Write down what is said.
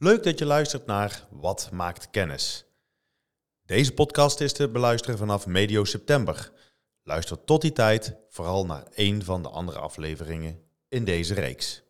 Leuk dat je luistert naar Wat maakt kennis? Deze podcast is te beluisteren vanaf medio september. Luister tot die tijd vooral naar één van de andere afleveringen in deze reeks.